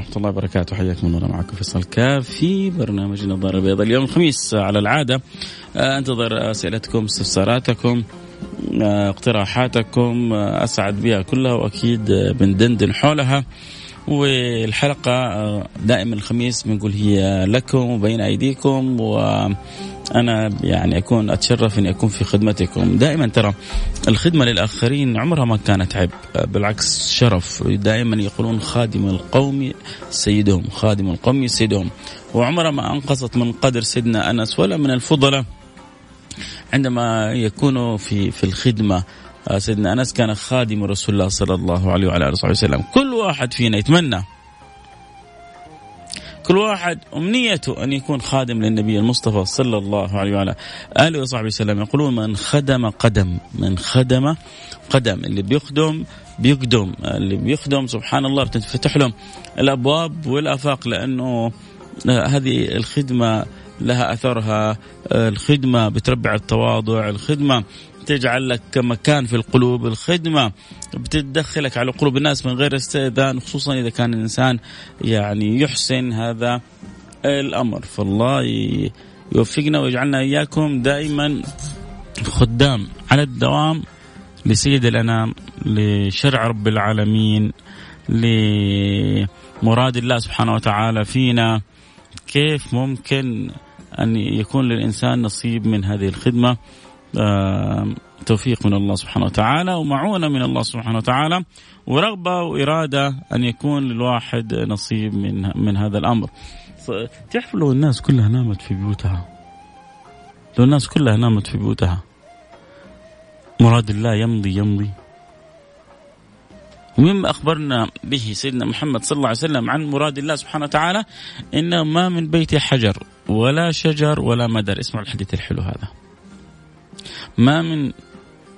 ورحمة الله وبركاته. حياكم الله معكم فيصل كاف في برنامج النظارة البيضاء اليوم الخميس على العادة. آه، انتظر أسئلتكم استفساراتكم آه، اقتراحاتكم آه، أسعد بها كلها وأكيد بندندن حولها. والحلقة دائما الخميس بنقول هي لكم وبين أيديكم و أنا يعني أكون أتشرف إني أكون في خدمتكم. دائما ترى الخدمة للآخرين عمرها ما كانت عيب. بالعكس شرف. دائما يقولون خادم القوم سيدهم خادم القوم سيدهم. وعمرها ما أنقصت من قدر سيدنا أنس ولا من الفضلاء. عندما يكونوا في في الخدمة سيدنا أنس كان خادم رسول الله صلى الله عليه وعلى آله وصحبه وسلم. كل واحد فينا يتمنى كل واحد أمنيته أن يكون خادم للنبي المصطفى صلى الله عليه وعلى آله وصحبه وسلم. يقولون من خدم قدم من خدم قدم. اللي بيخدم بيقدم. اللي بيخدم سبحان الله بتنفتح لهم الأبواب والآفاق لأنه هذه الخدمة لها أثرها. الخدمة بتربع التواضع الخدمة تجعل لك مكان في القلوب الخدمة بتدخلك على قلوب الناس من غير استئذان خصوصا إذا كان الإنسان يعني يحسن هذا الأمر. فالله يوفقنا ويجعلنا إياكم دائما خدام على الدوام لسيد الأنام لشرع رب العالمين لمراد الله سبحانه وتعالى فينا. كيف ممكن أن يكون للإنسان نصيب من هذه الخدمة؟ توفيق من الله سبحانه وتعالى ومعونة من الله سبحانه وتعالى ورغبة وإرادة أن يكون للواحد نصيب من من هذا الأمر. تعرفوا لو الناس كلها نامت في بيوتها؟ لو الناس كلها نامت في بيوتها مراد الله يمضي يمضي. ومما أخبرنا به سيدنا محمد صلى الله عليه وسلم عن مراد الله سبحانه وتعالى إنه ما من بيت حجر ولا شجر ولا مدر. اسمعوا الحديث الحلو هذا. ما من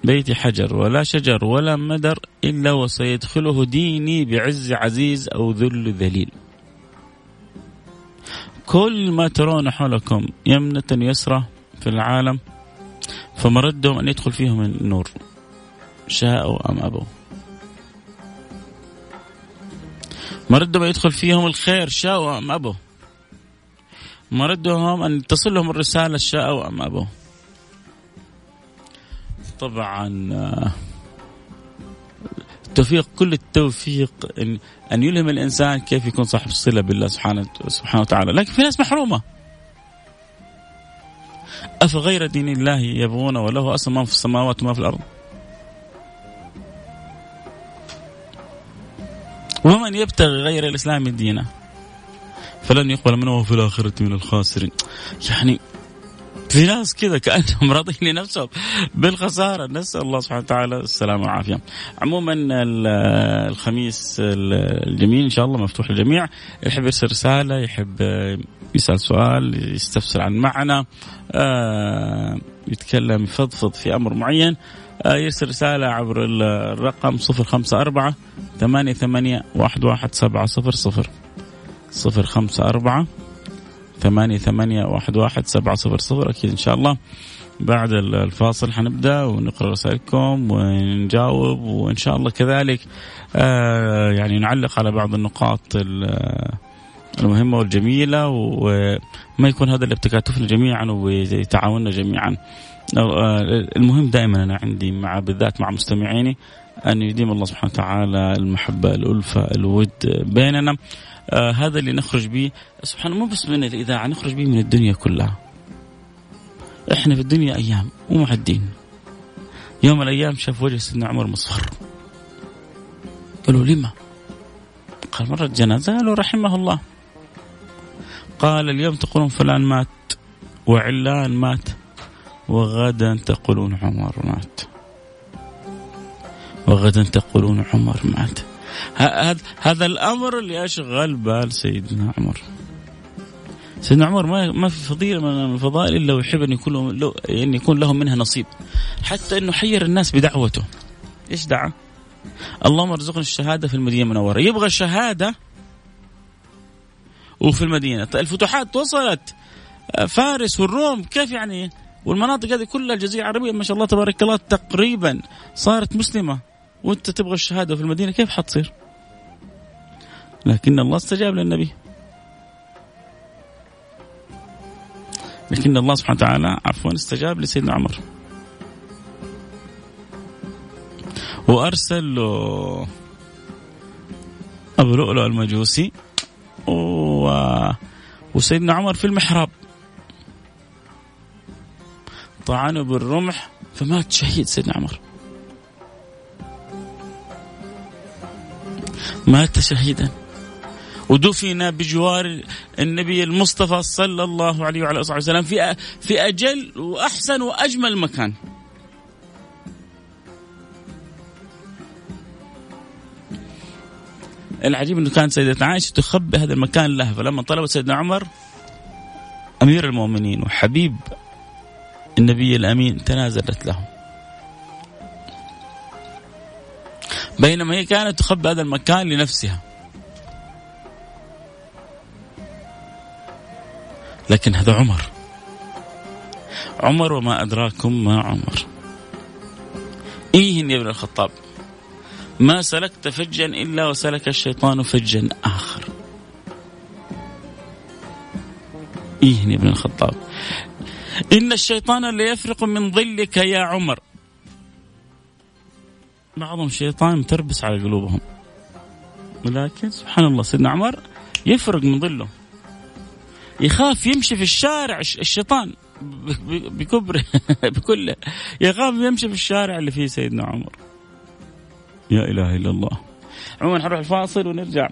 بيت حجر ولا شجر ولا مدر إلا وسيدخله ديني بعز عزيز أو ذل ذليل. كل ما ترون حولكم يمنة يسرى في العالم فمردهم أن يدخل فيهم النور شاءوا أم أبوا. مردهم أن يدخل فيهم الخير شاءوا أم أبوا. مردهم أن تصلهم الرسالة شاءوا أم أبوا. طبعا آه، التوفيق كل التوفيق ان أن يلهم الإنسان كيف يكون صاحب الصلة بالله سبحانه سبحانه وتعالى، لكن في ناس محرومة. أفغير دين الله يبغون وله أصلا ما في السماوات وما في الأرض. ومن يبتغي غير الإسلام دينا فلن يقبل منه في الآخرة من الخاسرين. يعني في ناس كذا كأنهم راضين لنفسهم. بالخسارة نسأل الله سبحانه وتعالى السلامه والعافية. عموما الخميس الجميل إن شاء الله مفتوح للجميع، يحب يرسل رسالة، يحب يسأل سؤال، يستفسر عن معنى، آه، يتكلم يفضفض في أمر معين، آه، يرسل رسالة عبر الرقم 054 88 11700 054 ثمانية ثمانية واحد واحد سبعة صفر صفر. أكيد إن شاء الله بعد الفاصل حنبدأ ونقرأ رسائلكم ونجاوب وإن شاء الله كذلك آه يعني نعلق على بعض النقاط المهمة والجميلة وما يكون هذا اللي بتكاتفنا جميعا وتعاوننا جميعا. آه، المهم دائما أنا عندي مع بالذات مع مستمعيني أن يديم الله سبحانه وتعالى المحبة الألفة الود بيننا. آه هذا اللي نخرج به. سبحان الله مو بس من الإذاعة نخرج به من الدنيا كلها. إحنا في الدنيا أيام ومعدين. يوم الأيام شاف وجه سيدنا عمر مصفر قالوا لما؟ قال مرة جنازة. قالوا رحمه الله. قال اليوم تقولون فلان مات وعلان مات وغدا تقولون عمر مات وغدا تقولون عمر مات. هذا الأمر اللي أشغل بال سيدنا عمر. سيدنا عمر ما ما في فضيلة من الفضائل إلا ويحب أن يكون له أن يكون لهم منها نصيب. حتى انه حير الناس بدعوته. إيش دعا؟ اللهم ارزقني الشهادة في المدينة المنورة. يبغى الشهاده وفي المدينة. الفتوحات وصلت فارس والروم كيف يعني؟ والمناطق هذه كلها الجزيرة العربية ما شاء الله تبارك الله تقريبا صارت مسلمة. وانت تبغى الشهادة في المدينة كيف حتصير؟ لكن الله استجاب للنبي. لكن الله سبحانه وتعالى عفوا استجاب لسيدنا عمر. وأرسل له أبو لؤلؤ المجوسي و... وسيدنا عمر في المحراب. طعنه بالرمح فمات شهيد سيدنا عمر. مات شهيدا ودفن بجوار النبي المصطفى صلى الله عليه وعلى آله وسلم في في أجل وأحسن وأجمل مكان. العجيب إنه كانت سيدتنا عائشة تخبي هذا المكان لها فلما طلبت سيدنا عمر أمير المؤمنين وحبيب النبي الأمين تنازلت له. بينما هي كانت تخبي هذا المكان لنفسها. لكن هذا عمر. عمر وما أدراكم ما عمر. إيه يا ابن الخطاب. ما سلكت فجا إلا وسلك الشيطان فجا آخر. إيه يا ابن الخطاب. إن الشيطان ليفرق من ظلك يا عمر. بعضهم شيطان متربس على قلوبهم. ولكن سبحان الله سيدنا عمر يفرق من ظله. يخاف يمشي في الشارع الشيطان بكبره بكله. يخاف يمشي في الشارع اللي فيه سيدنا عمر. يا إله إلا الله. عموما حنروح الفاصل ونرجع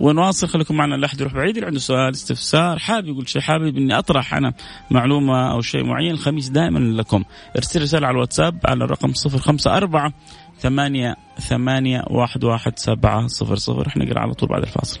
ونواصل. خليكم معنا لا احد يروح بعيد اللي عنده سؤال استفسار حابب يقول شيء حابب إني أطرح أنا معلومة أو شيء معين الخميس دائما لكم. ارسل رسالة على الواتساب على الرقم 054 ثمانية ثمانية واحد واحد سبعة صفر صفر. نقرأ على طول بعد الفاصل.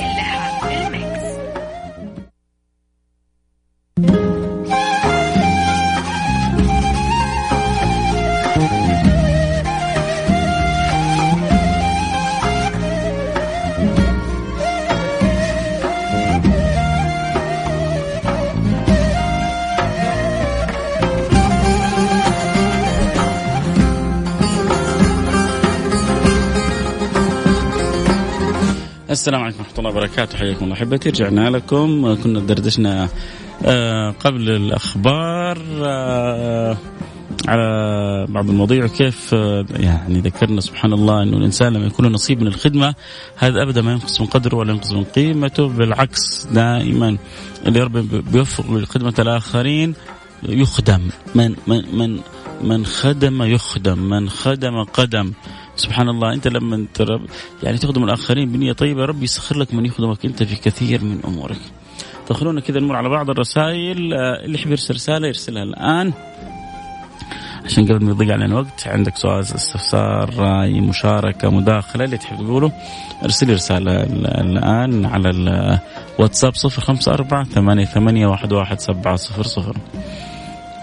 السلام عليكم ورحمة الله وبركاته. حياكم الله أحبتي. رجعنا لكم. كنا دردشنا آه، قبل الأخبار آه، على بعض المواضيع وكيف آه، يعني ذكرنا سبحان الله إنه الإنسان لما يكون له نصيب من الخدمة هذا أبدا ما ينقص من قدره ولا ينقص من قيمته بالعكس دائما اللي ربنا بيوفق لخدمه الآخرين يخدم. من من من من خدم يخدم. من خدم قدم. سبحان الله أنت لما يعني تخدم الآخرين بنية طيبة ربي يسخر لك من يخدمك أنت في كثير من أمورك. فخلونا كذا نمر على بعض الرسائل آه، اللي يحب يرسل رسالة يرسلها الآن عشان قبل ما يضيع علينا وقت عندك سؤال استفسار رأي مشاركة مداخلة اللي تحب تقوله ارسل رسالة الآن على الواتساب 054 88 11700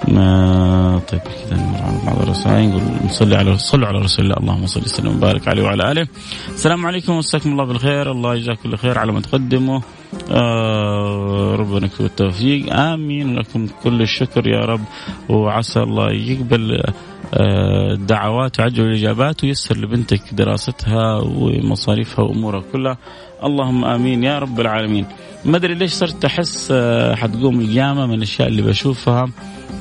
ما طيب كذا نمر على بعض الرسائل نقول نصلي على صلوا على رسول الله اللهم صل وسلم وبارك عليه وعلى آله. السلام عليكم ومساكم الله بالخير الله يجزاك كل خير على ما تقدموا. آه ربنا يكتب التوفيق. آمين. لكم كل الشكر يا رب وعسى الله يقبل آه الدعوات وعجل الإجابات ويسر لبنتك دراستها ومصاريفها وأمورها كلها. اللهم آمين يا رب العالمين. ما أدري ليش صرت أحس آه حتقوم القيامة من الأشياء اللي بشوفها.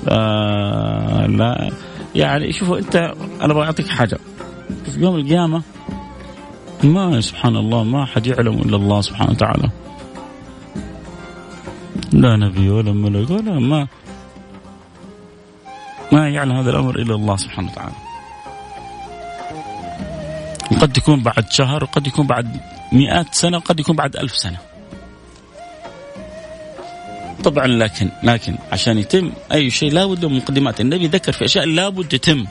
آه لا. يعني شوفوا انت أنا أبغى أعطيك حاجة. في يوم القيامة ما سبحان الله ما حد يعلم إلا الله سبحانه وتعالى. لا نبي ولا ملك ولا ما ما يعلم هذا الأمر إلا الله سبحانه وتعالى. قد يكون بعد شهر وقد يكون بعد مئات سنة وقد يكون بعد ألف سنة. طبعا لكن لكن عشان يتم أي شيء لابد من مقدمات. النبي ذكر في أشياء لابد تتم.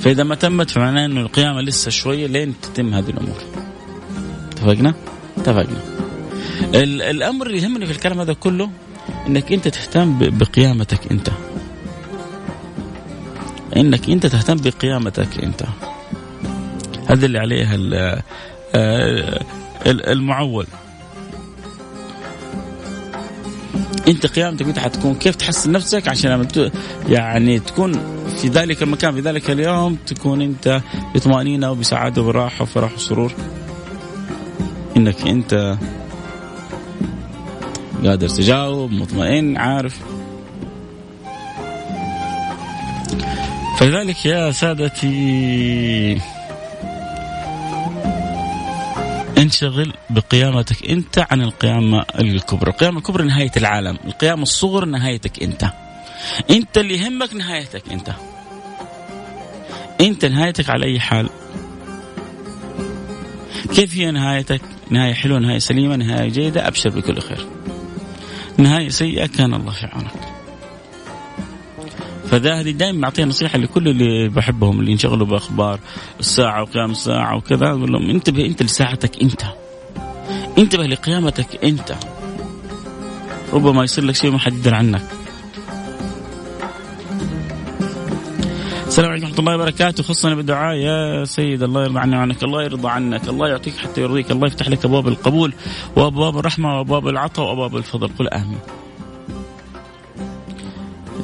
فإذا ما تمت فمعناه إنه القيامة لسه شوية لين تتم هذه الأمور. اتفقنا؟ اتفقنا. الأمر اللي يهمني في الكلام هذا كله إنك أنت تهتم بقيامتك أنت. إنك أنت تهتم بقيامتك أنت. هذا اللي عليها آه، المعول. انت قيامتك انت حتكون؟ كيف تحسن نفسك عشان لما يعني تكون في ذلك المكان في ذلك اليوم تكون انت بطمأنينة وبسعادة وراحه وفرح وسرور؟ انك انت قادر تجاوب مطمئن عارف. فلذلك يا سادتي انشغل بقيامتك انت عن القيامة الكبرى، القيامة الكبرى نهاية العالم، القيامة الصغرى نهايتك انت. انت اللي يهمك نهايتك انت. انت نهايتك على أي حال. كيف هي نهايتك؟ نهاية حلوة، نهاية سليمة، نهاية جيدة، أبشر بكل خير. نهاية سيئة كان الله في عونك. هذه دائما بعطيها نصيحة لكل اللي بحبهم اللي ينشغلوا بأخبار الساعة وقيام الساعة وكذا أقول لهم انتبه أنت لساعتك أنت. انتبه لقيامتك أنت. ربما يصير لك شيء ما حد يدري عنك. السلام عليكم ورحمة الله وبركاته. خصنا بالدعاء. يا سيد الله يرضى عني وعنك الله يرضى عنك الله يعطيك حتى يرضيك الله يفتح لك أبواب القبول وأبواب الرحمة وأبواب العطاء وأبواب الفضل. قل آمين.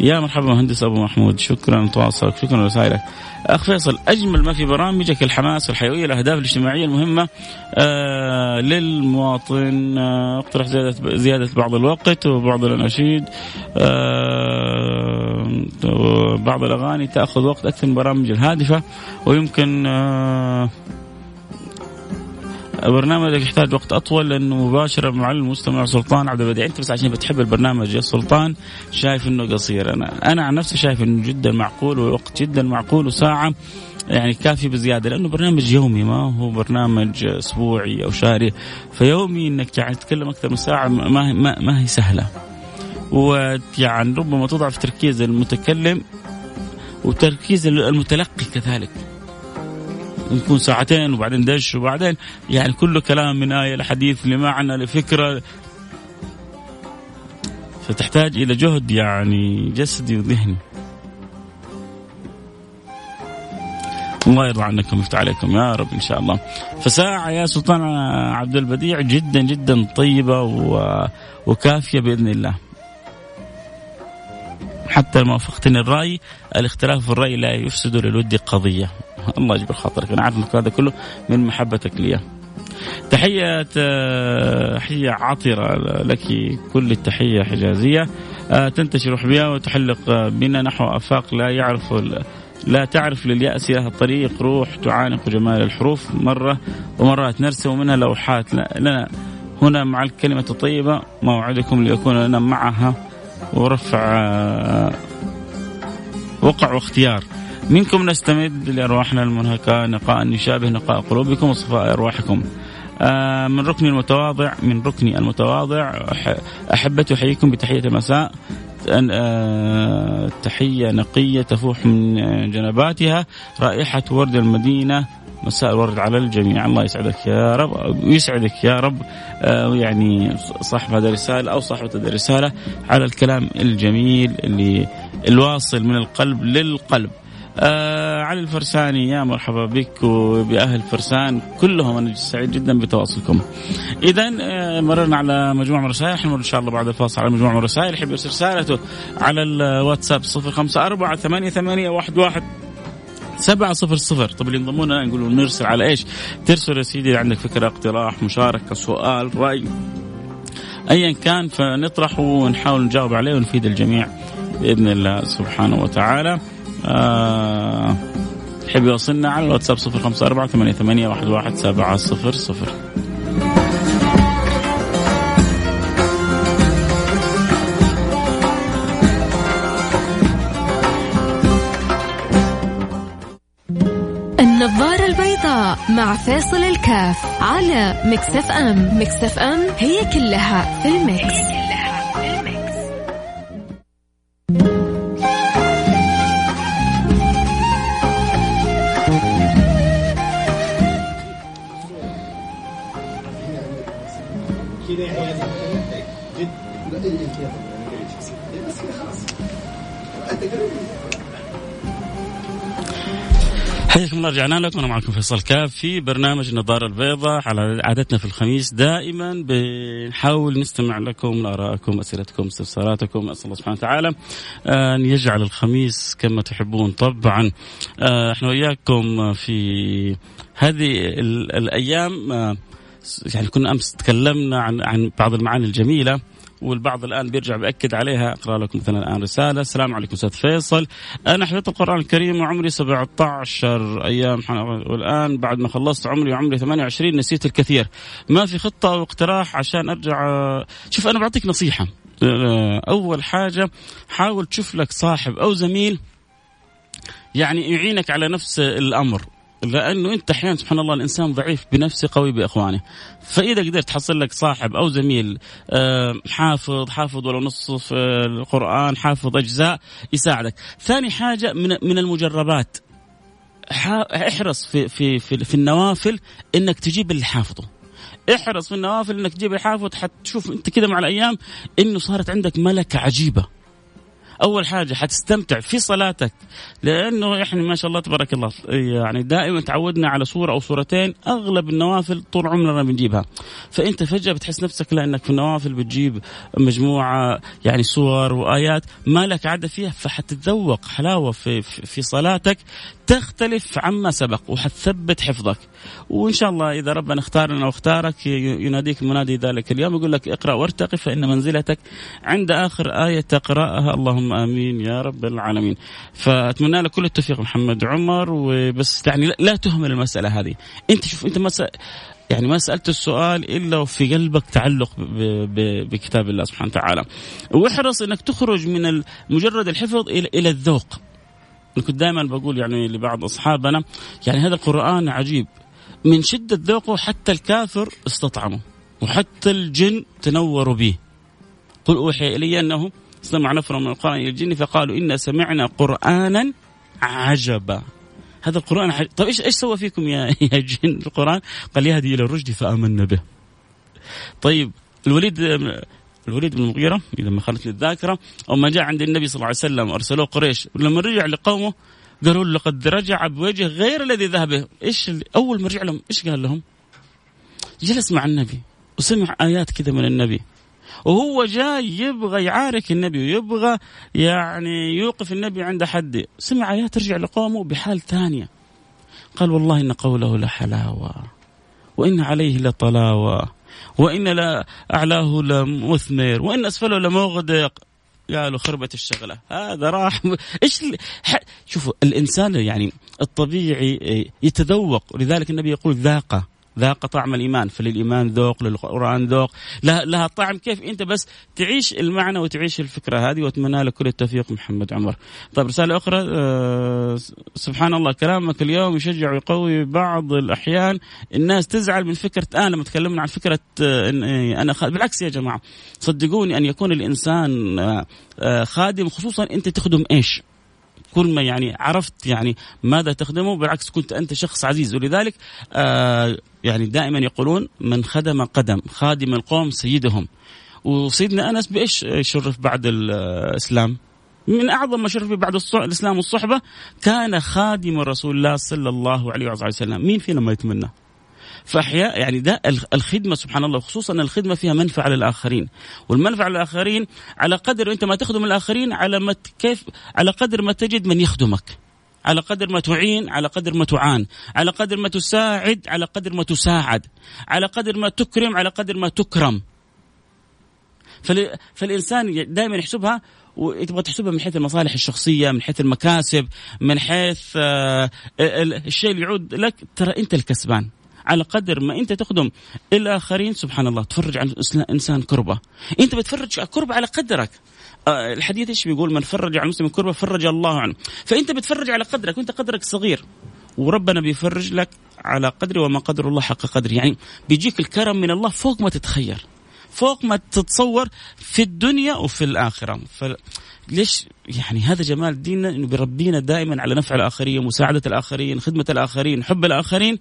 يا مرحبا مهندس أبو محمود شكرا لتواصلك شكرا لرسائلك. أخ فيصل أجمل ما في برامجك الحماس والحيوية الأهداف الاجتماعية المهمة آه للمواطن آه اقترح زيادة زيادة بعض الوقت وبعض الأناشيد آه بعض الأغاني تأخذ وقت أكثر من البرامج الهادفة ويمكن آه برنامجك يحتاج وقت أطول لأنه مباشره مع المستمع سلطان عبد البديع. أنت بس عشان بتحب البرنامج يا سلطان شايف إنه قصير. أنا أنا عن نفسي شايف إنه جدا معقول ووقت جدا معقول وساعة يعني كافي بزيادة لأنه برنامج يومي ما هو برنامج أسبوعي أو شهري. فيومي إنك يعني تتكلم أكثر من ساعة ما ما, ما هي سهلة. ويعني ربما تضعف تركيز المتكلم وتركيز المتلقي كذلك. نكون ساعتين وبعدين دش وبعدين يعني كله كلام من آية لحديث لمعنى لفكرة فتحتاج إلى جهد يعني جسدي وذهني الله يرضى عنكم ويفتح عليكم يا رب إن شاء الله. فساعة يا سلطان عبد البديع جدا جدا طيبة وكافية بإذن الله. حتى لما وافقتني الرأي الاختلاف في الرأي لا يفسد للود قضية الله يجبر خاطرك. أنا عارف هذا كله من محبتك لي تحية تحية عطرة لك. كل التحية حجازية. آه، تنتشر حبيها وتحلق بنا. نحو آفاق لا يعرف لا تعرف لليأس لها الطريق روح تعانق جمال الحروف. مرة ومرات نرسم منها لوحات. لنا هنا مع الكلمة الطيبة. موعدكم ليكون لنا معها. ورفع آه، وقع واختيار. منكم نستمد لأرواحنا المنهكة نقاء يشابه نقاء قلوبكم وصفاء أرواحكم. آه من ركني المتواضع من ركني المتواضع أحبتي أحييكم بتحية المساء آه تحية نقية تفوح من جنباتها. رائحة ورد المدينة مساء الورد على الجميع. الله يسعدك يا رب ويسعدك يا رب. آه يعني صاحب هذه الرسالة أو صاحبة هذه الرسالة على الكلام الجميل اللي الواصل من القلب للقلب. آه علي الفرساني يا مرحبا بك وبأهل فرسان كلهم أنا سعيد جدا بتواصلكم. إذا آه مررنا على مجموعة من الرسائل حنمر إن شاء الله بعد الفاصل على مجموعة من الرسائل. يحب يرسل رسالته على الواتساب 054 88 11 سبعة صفر صفر. طب اللي ينضمون نقول نرسل على إيش؟ ترسل يا سيدي عندك فكرة اقتراح مشاركة سؤال رأي ايا كان فنطرح ونحاول نجاوب عليه ونفيد الجميع بإذن الله سبحانه وتعالى. آه تحب يوصلنا على الواتساب صفر خمسة أربعة ثمانية, ثمانية واحد, واحد سبعة صفر صفر. النظارة البيضاء مع فاصل الكاف على مكسف ام. مكسف ام هي كلها في المكس, رجعنا لكم. أنا معكم فيصل كاف في برنامج النظارة البيضاء. على عادتنا في الخميس دائما بنحاول نستمع لكم لآرائكم أسئلتكم استفساراتكم. أسأل الله سبحانه وتعالى أن يجعل الخميس كما تحبون طبعا. آه، إحنا وياكم في هذه الأيام آه، يعني كنا أمس تكلمنا عن عن بعض المعاني الجميلة. والبعض الآن بيرجع بيأكد عليها. أقرأ لكم مثلا الآن رسالة. السلام عليكم أستاذ فيصل. أنا حفظت القرآن الكريم وعمري 17 أيام. والآن بعد ما خلصت عمري وعمري 28 نسيت الكثير. ما في خطة أو اقتراح عشان أرجع؟ شوف أنا بعطيك نصيحة. أول حاجة حاول تشوف لك صاحب أو زميل يعني يعينك على نفس الأمر. لأنه أنت أحيانا سبحان الله الإنسان ضعيف بنفسه قوي بإخوانه. فإذا قدرت تحصل لك صاحب أو زميل حافظ حافظ ولو نصف القرآن حافظ أجزاء يساعدك. ثاني حاجة من من المجربات احرص في في في, في النوافل إنك تجيب اللي حافظه. احرص في النوافل إنك تجيب الحافظ حتشوف أنت كذا مع الأيام إنه صارت عندك ملكة عجيبة. أول حاجة حتستمتع في صلاتك لأنه إحنا ما شاء الله تبارك الله يعني دائما تعودنا على صوره أو صورتين أغلب النوافل طول عمرنا بنجيبها. فأنت فجأة بتحس نفسك لانك في النوافل بتجيب مجموعة يعني صور وآيات ما لك عادة فيها فحتتذوق حلاوة في في صلاتك تختلف عما سبق وحتثبت حفظك. وإن شاء الله إذا ربنا اختارنا واختارك يناديك منادي ذلك اليوم يقول لك اقرأ وارتقي فإن منزلتك عند آخر آية تقرأها. اللهم آمين يا رب العالمين. فأتمنى لك كل التوفيق محمد عمر وبس يعني لا تهمل المسألة هذه. أنت شوف أنت ما يعني ما سألت السؤال إلا وفي قلبك تعلق بكتاب الله سبحانه وتعالى. واحرص إنك تخرج من مجرد الحفظ إلى الذوق. كنت دائما بقول يعني لبعض أصحابنا يعني هذا القرآن عجيب من شدة ذوقه حتى الكافر استطعمه وحتى الجن تنوروا به قل أوحي إلي أنه استمع نفر من القرآن إلى الجن فقالوا إنا سمعنا قرانا عجبا هذا القرآن حج... طيب إيش إيش سوى فيكم يا يا جن القرآن؟ قال يهدي إلى الرشد فآمنا به. طيب الوليد الوليد بن المغيرة إذا ما خانتني الذاكرة أما جاء عند النبي صلى الله عليه وسلم أرسلوه قريش. ولما رجع لقومه قالوا له لقد رجع بوجه غير الذي ذهب. إيش أول ما رجع لهم إيش قال لهم؟ جلس مع النبي وسمع آيات كذا من النبي. وهو جاي يبغى يعارك النبي ويبغى يعني يوقف النبي عند حد. سمع آيات رجع لقومه بحال ثانية. قال والله إن قوله لحلاوة وإن عليه لطلاوة. وإن لا أعلاه لمثمر وإن أسفله لمغدق قالوا خربت الشغلة. هذا راح إيش ح... شوفوا الإنسان يعني الطبيعي يتذوق. ولذلك النبي يقول ذاق. ذاق طعم الإيمان فللايمان ذوق للقرآن ذوق لها, لها طعم كيف أنت بس تعيش المعنى وتعيش الفكرة هذه وأتمنى لك كل التوفيق محمد عمر. طيب رسالة أخرى أه سبحان الله كلامك اليوم يشجع ويقوي بعض الأحيان الناس تزعل من فكرة أنا لما تكلمنا عن فكرة أه أنا بالعكس يا جماعة صدقوني أن يكون الإنسان أه خادم خصوصا أنت تخدم إيش؟ كل ما يعني عرفت يعني ماذا تخدمه بالعكس كنت أنت شخص عزيز ولذلك آه يعني دائما يقولون من خدم قدم خادم القوم سيدهم وسيدنا أنس بإيش شرف بعد الإسلام؟ من أعظم ما شرف بعد الإسلام والصحبة كان خادم رسول الله صلى الله عليه وسلم، مين فينا ما يتمنى؟ فاحياء يعني ده الخدمة سبحان الله خصوصا الخدمة فيها منفعة للاخرين والمنفعة للاخرين على قدر أنت ما تخدم الآخرين على ما كيف على قدر ما تجد من يخدمك. على قدر ما تعين على قدر ما تعان. على قدر ما تساعد على قدر ما تساعد. على قدر ما تكرم على قدر ما تكرم. فالإنسان دائما يحسبها وتبغى تحسبها من حيث المصالح الشخصية من حيث المكاسب من حيث آه، الشيء اللي يعود لك ترى أنت الكسبان. على قدر ما انت تخدم الآخرين. سبحان الله تفرج عن انسان كربة. انت بتفرج كربة على قدرك. آه، الحديث إيش بيقول؟ من فرج عن مسلم كربة فرج الله عنه. فانت بتفرج على قدرك وانت قدرك صغير. وربنا بيفرج لك على قدر وما قدر الله حق قدر يعني بيجيك الكرم من الله فوق ما تتخيل. فوق ما تتصور في الدنيا وفي الآخرة. ليش؟ يعني هذا جمال ديننا إنه بيربينا دائما على نفع الآخرين مساعدة الآخرين خدمة الآخرين حب الآخرين.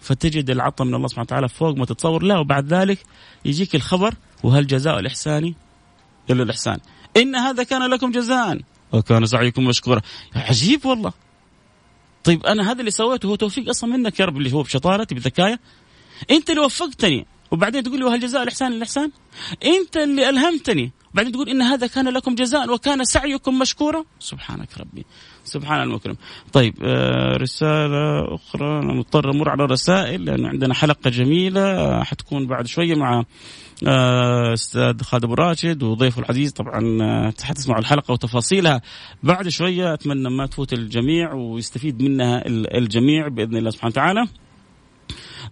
فتجد العطاء من الله سبحانه وتعالى فوق ما تتصور لا وبعد ذلك يجيك الخبر وهل جزاء الاحسان الا الإحسان إن هذا كان لكم جزاء وكان سعيكم مشكورا. عجيب والله. طيب أنا هذا اللي سويته هو توفيق أصلا منك يا رب اللي هو بشطارتي بذكايا. أنت اللي وفقتني. وبعدين تقول لي وهل جزاء الإحسان الإحسان؟ أنت اللي ألهمتني. وبعدين تقول إن هذا كان لكم جزاء وكان سعيكم مشكورا. سبحانك ربي. سبحان المكرم. طيب آه رسالة أخرى. أنا مضطر أمر على الرسائل لأنه عندنا حلقة جميلة آه حتكون بعد شوية مع آه، أستاذ خالد ابو راشد وضيفه العزيز. طبعا حتسمعوا الحلقة وتفاصيلها. بعد شوية أتمنى ما تفوت الجميع ويستفيد منها الجميع بإذن الله سبحانه وتعالى.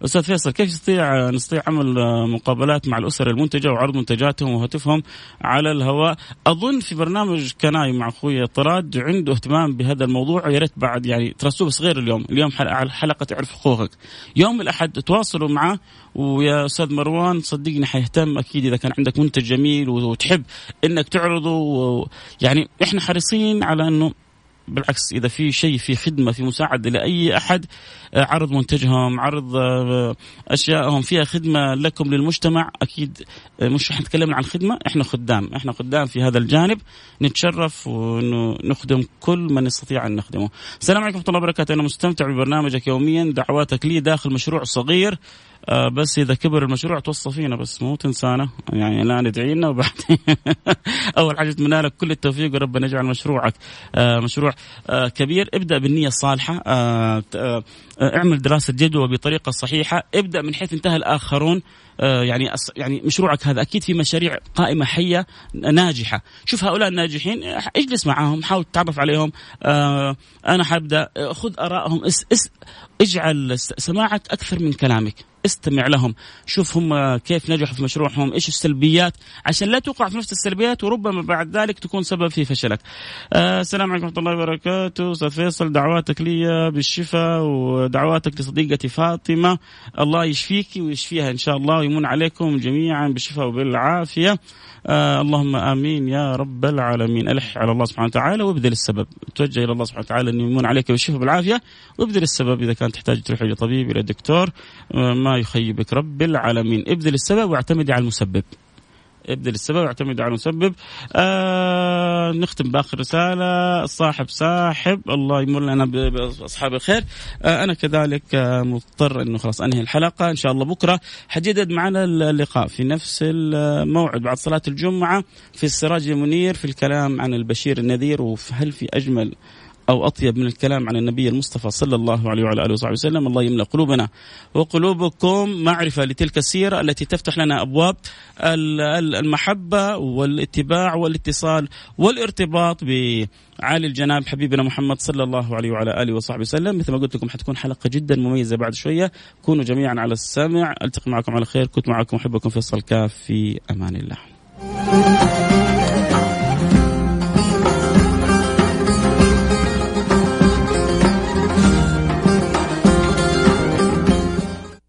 أستاذ فيصل كيف نستطيع نستطيع عمل مقابلات مع الأسر المنتجة وعرض منتجاتهم وهاتفهم على الهواء؟ أظن في برنامج كناي مع أخوي طراد عنده اهتمام بهذا الموضوع ويا ريت بعد يعني ترسوه بس غير اليوم اليوم حلقة تعرف حقوقك. يوم الأحد تواصلوا معه ويا أستاذ مروان صدقني حيهتم أكيد إذا كان عندك منتج جميل وتحب إنك تعرضه يعني إحنا حريصين على إنه بالعكس إذا في شيء في خدمة في مساعدة لأي أحد آه، عرض منتجهم عرض آه، اشيائهم فيها خدمة لكم للمجتمع أكيد آه، مش رح نتكلم عن خدمة إحنا خدام. إحنا خدام في هذا الجانب. نتشرف وانه نخدم كل من نستطيع أن نخدمه. السلام عليكم ورحمة الله وبركاته. أنا مستمتع ببرنامجك يوميا. دعواتك لي داخل مشروع صغير. بس إذا كبر المشروع توصى فينا بس مو تنسانا. يعني الان ادعي لنا وبعدين أول حاجة أتمنى لك كل التوفيق وربنا يجعل مشروعك آه مشروع آه كبير. ابدأ بالنية الصالحة آه آه اعمل دراسة جدوى بطريقة صحيحة. ابدأ من حيث انتهى الآخرون آه، يعني يعني مشروعك هذا أكيد في مشاريع قائمة حية ناجحة. شوف هؤلاء الناجحين اجلس معاهم حاول تتعرف عليهم آه، أنا حابدأ خذ آرائهم اجعل سماعك أكثر من كلامك. استمع لهم. شوف هم كيف نجحوا في مشروعهم إيش السلبيات؟ عشان لا توقع في نفس السلبيات وربما بعد ذلك تكون سبب في فشلك. آه السلام عليكم ورحمة الله وبركاته. أستاذ فيصل دعواتك لي بالشفاء ودعواتك لصديقتي فاطمة. الله يشفيك ويشفيها إن شاء الله ويمن عليكم جميعا بالشفاء وبالعافية. آه اللهم آمين يا رب العالمين. ألح على الله سبحانه وتعالى وابذل السبب. توجه إلى الله سبحانه وتعالى انه يمن عليك بالشفاء بالعافيه وابذل السبب إذا كان تحتاج تروح إلى طبيب إلى دكتور. آه ما يخيبك رب العالمين. ابذل السبب واعتمدي على المسبب. ابدا السبب اعتمد على المسبب. آه نختم بآخر رسالة. الصاحب ساحب الله يمر لنا بأصحاب الخير. آه أنا كذلك آه مضطر إنه خلاص أنهي الحلقة. إن شاء الله بكرة حجدد معنا اللقاء في نفس الموعد بعد صلاة الجمعة في السراج المنير في الكلام عن البشير النذير. وهل في أجمل أو أطيب من الكلام عن النبي المصطفى صلى الله عليه وعلى آله وصحبه وسلم. الله يملأ قلوبنا. وقلوبكم معرفة لتلك السيرة التي تفتح لنا أبواب المحبة والاتباع والاتصال والارتباط بعالي الجناب حبيبنا محمد صلى الله عليه وعلى آله وصحبه وسلم. مثل ما قلت لكم حتكون حلقة جدا مميزة بعد شوية. كونوا جميعا على السمع. ألتقي معكم على خير. كنت معكم أحبكم فيصل كاف في أمان الله.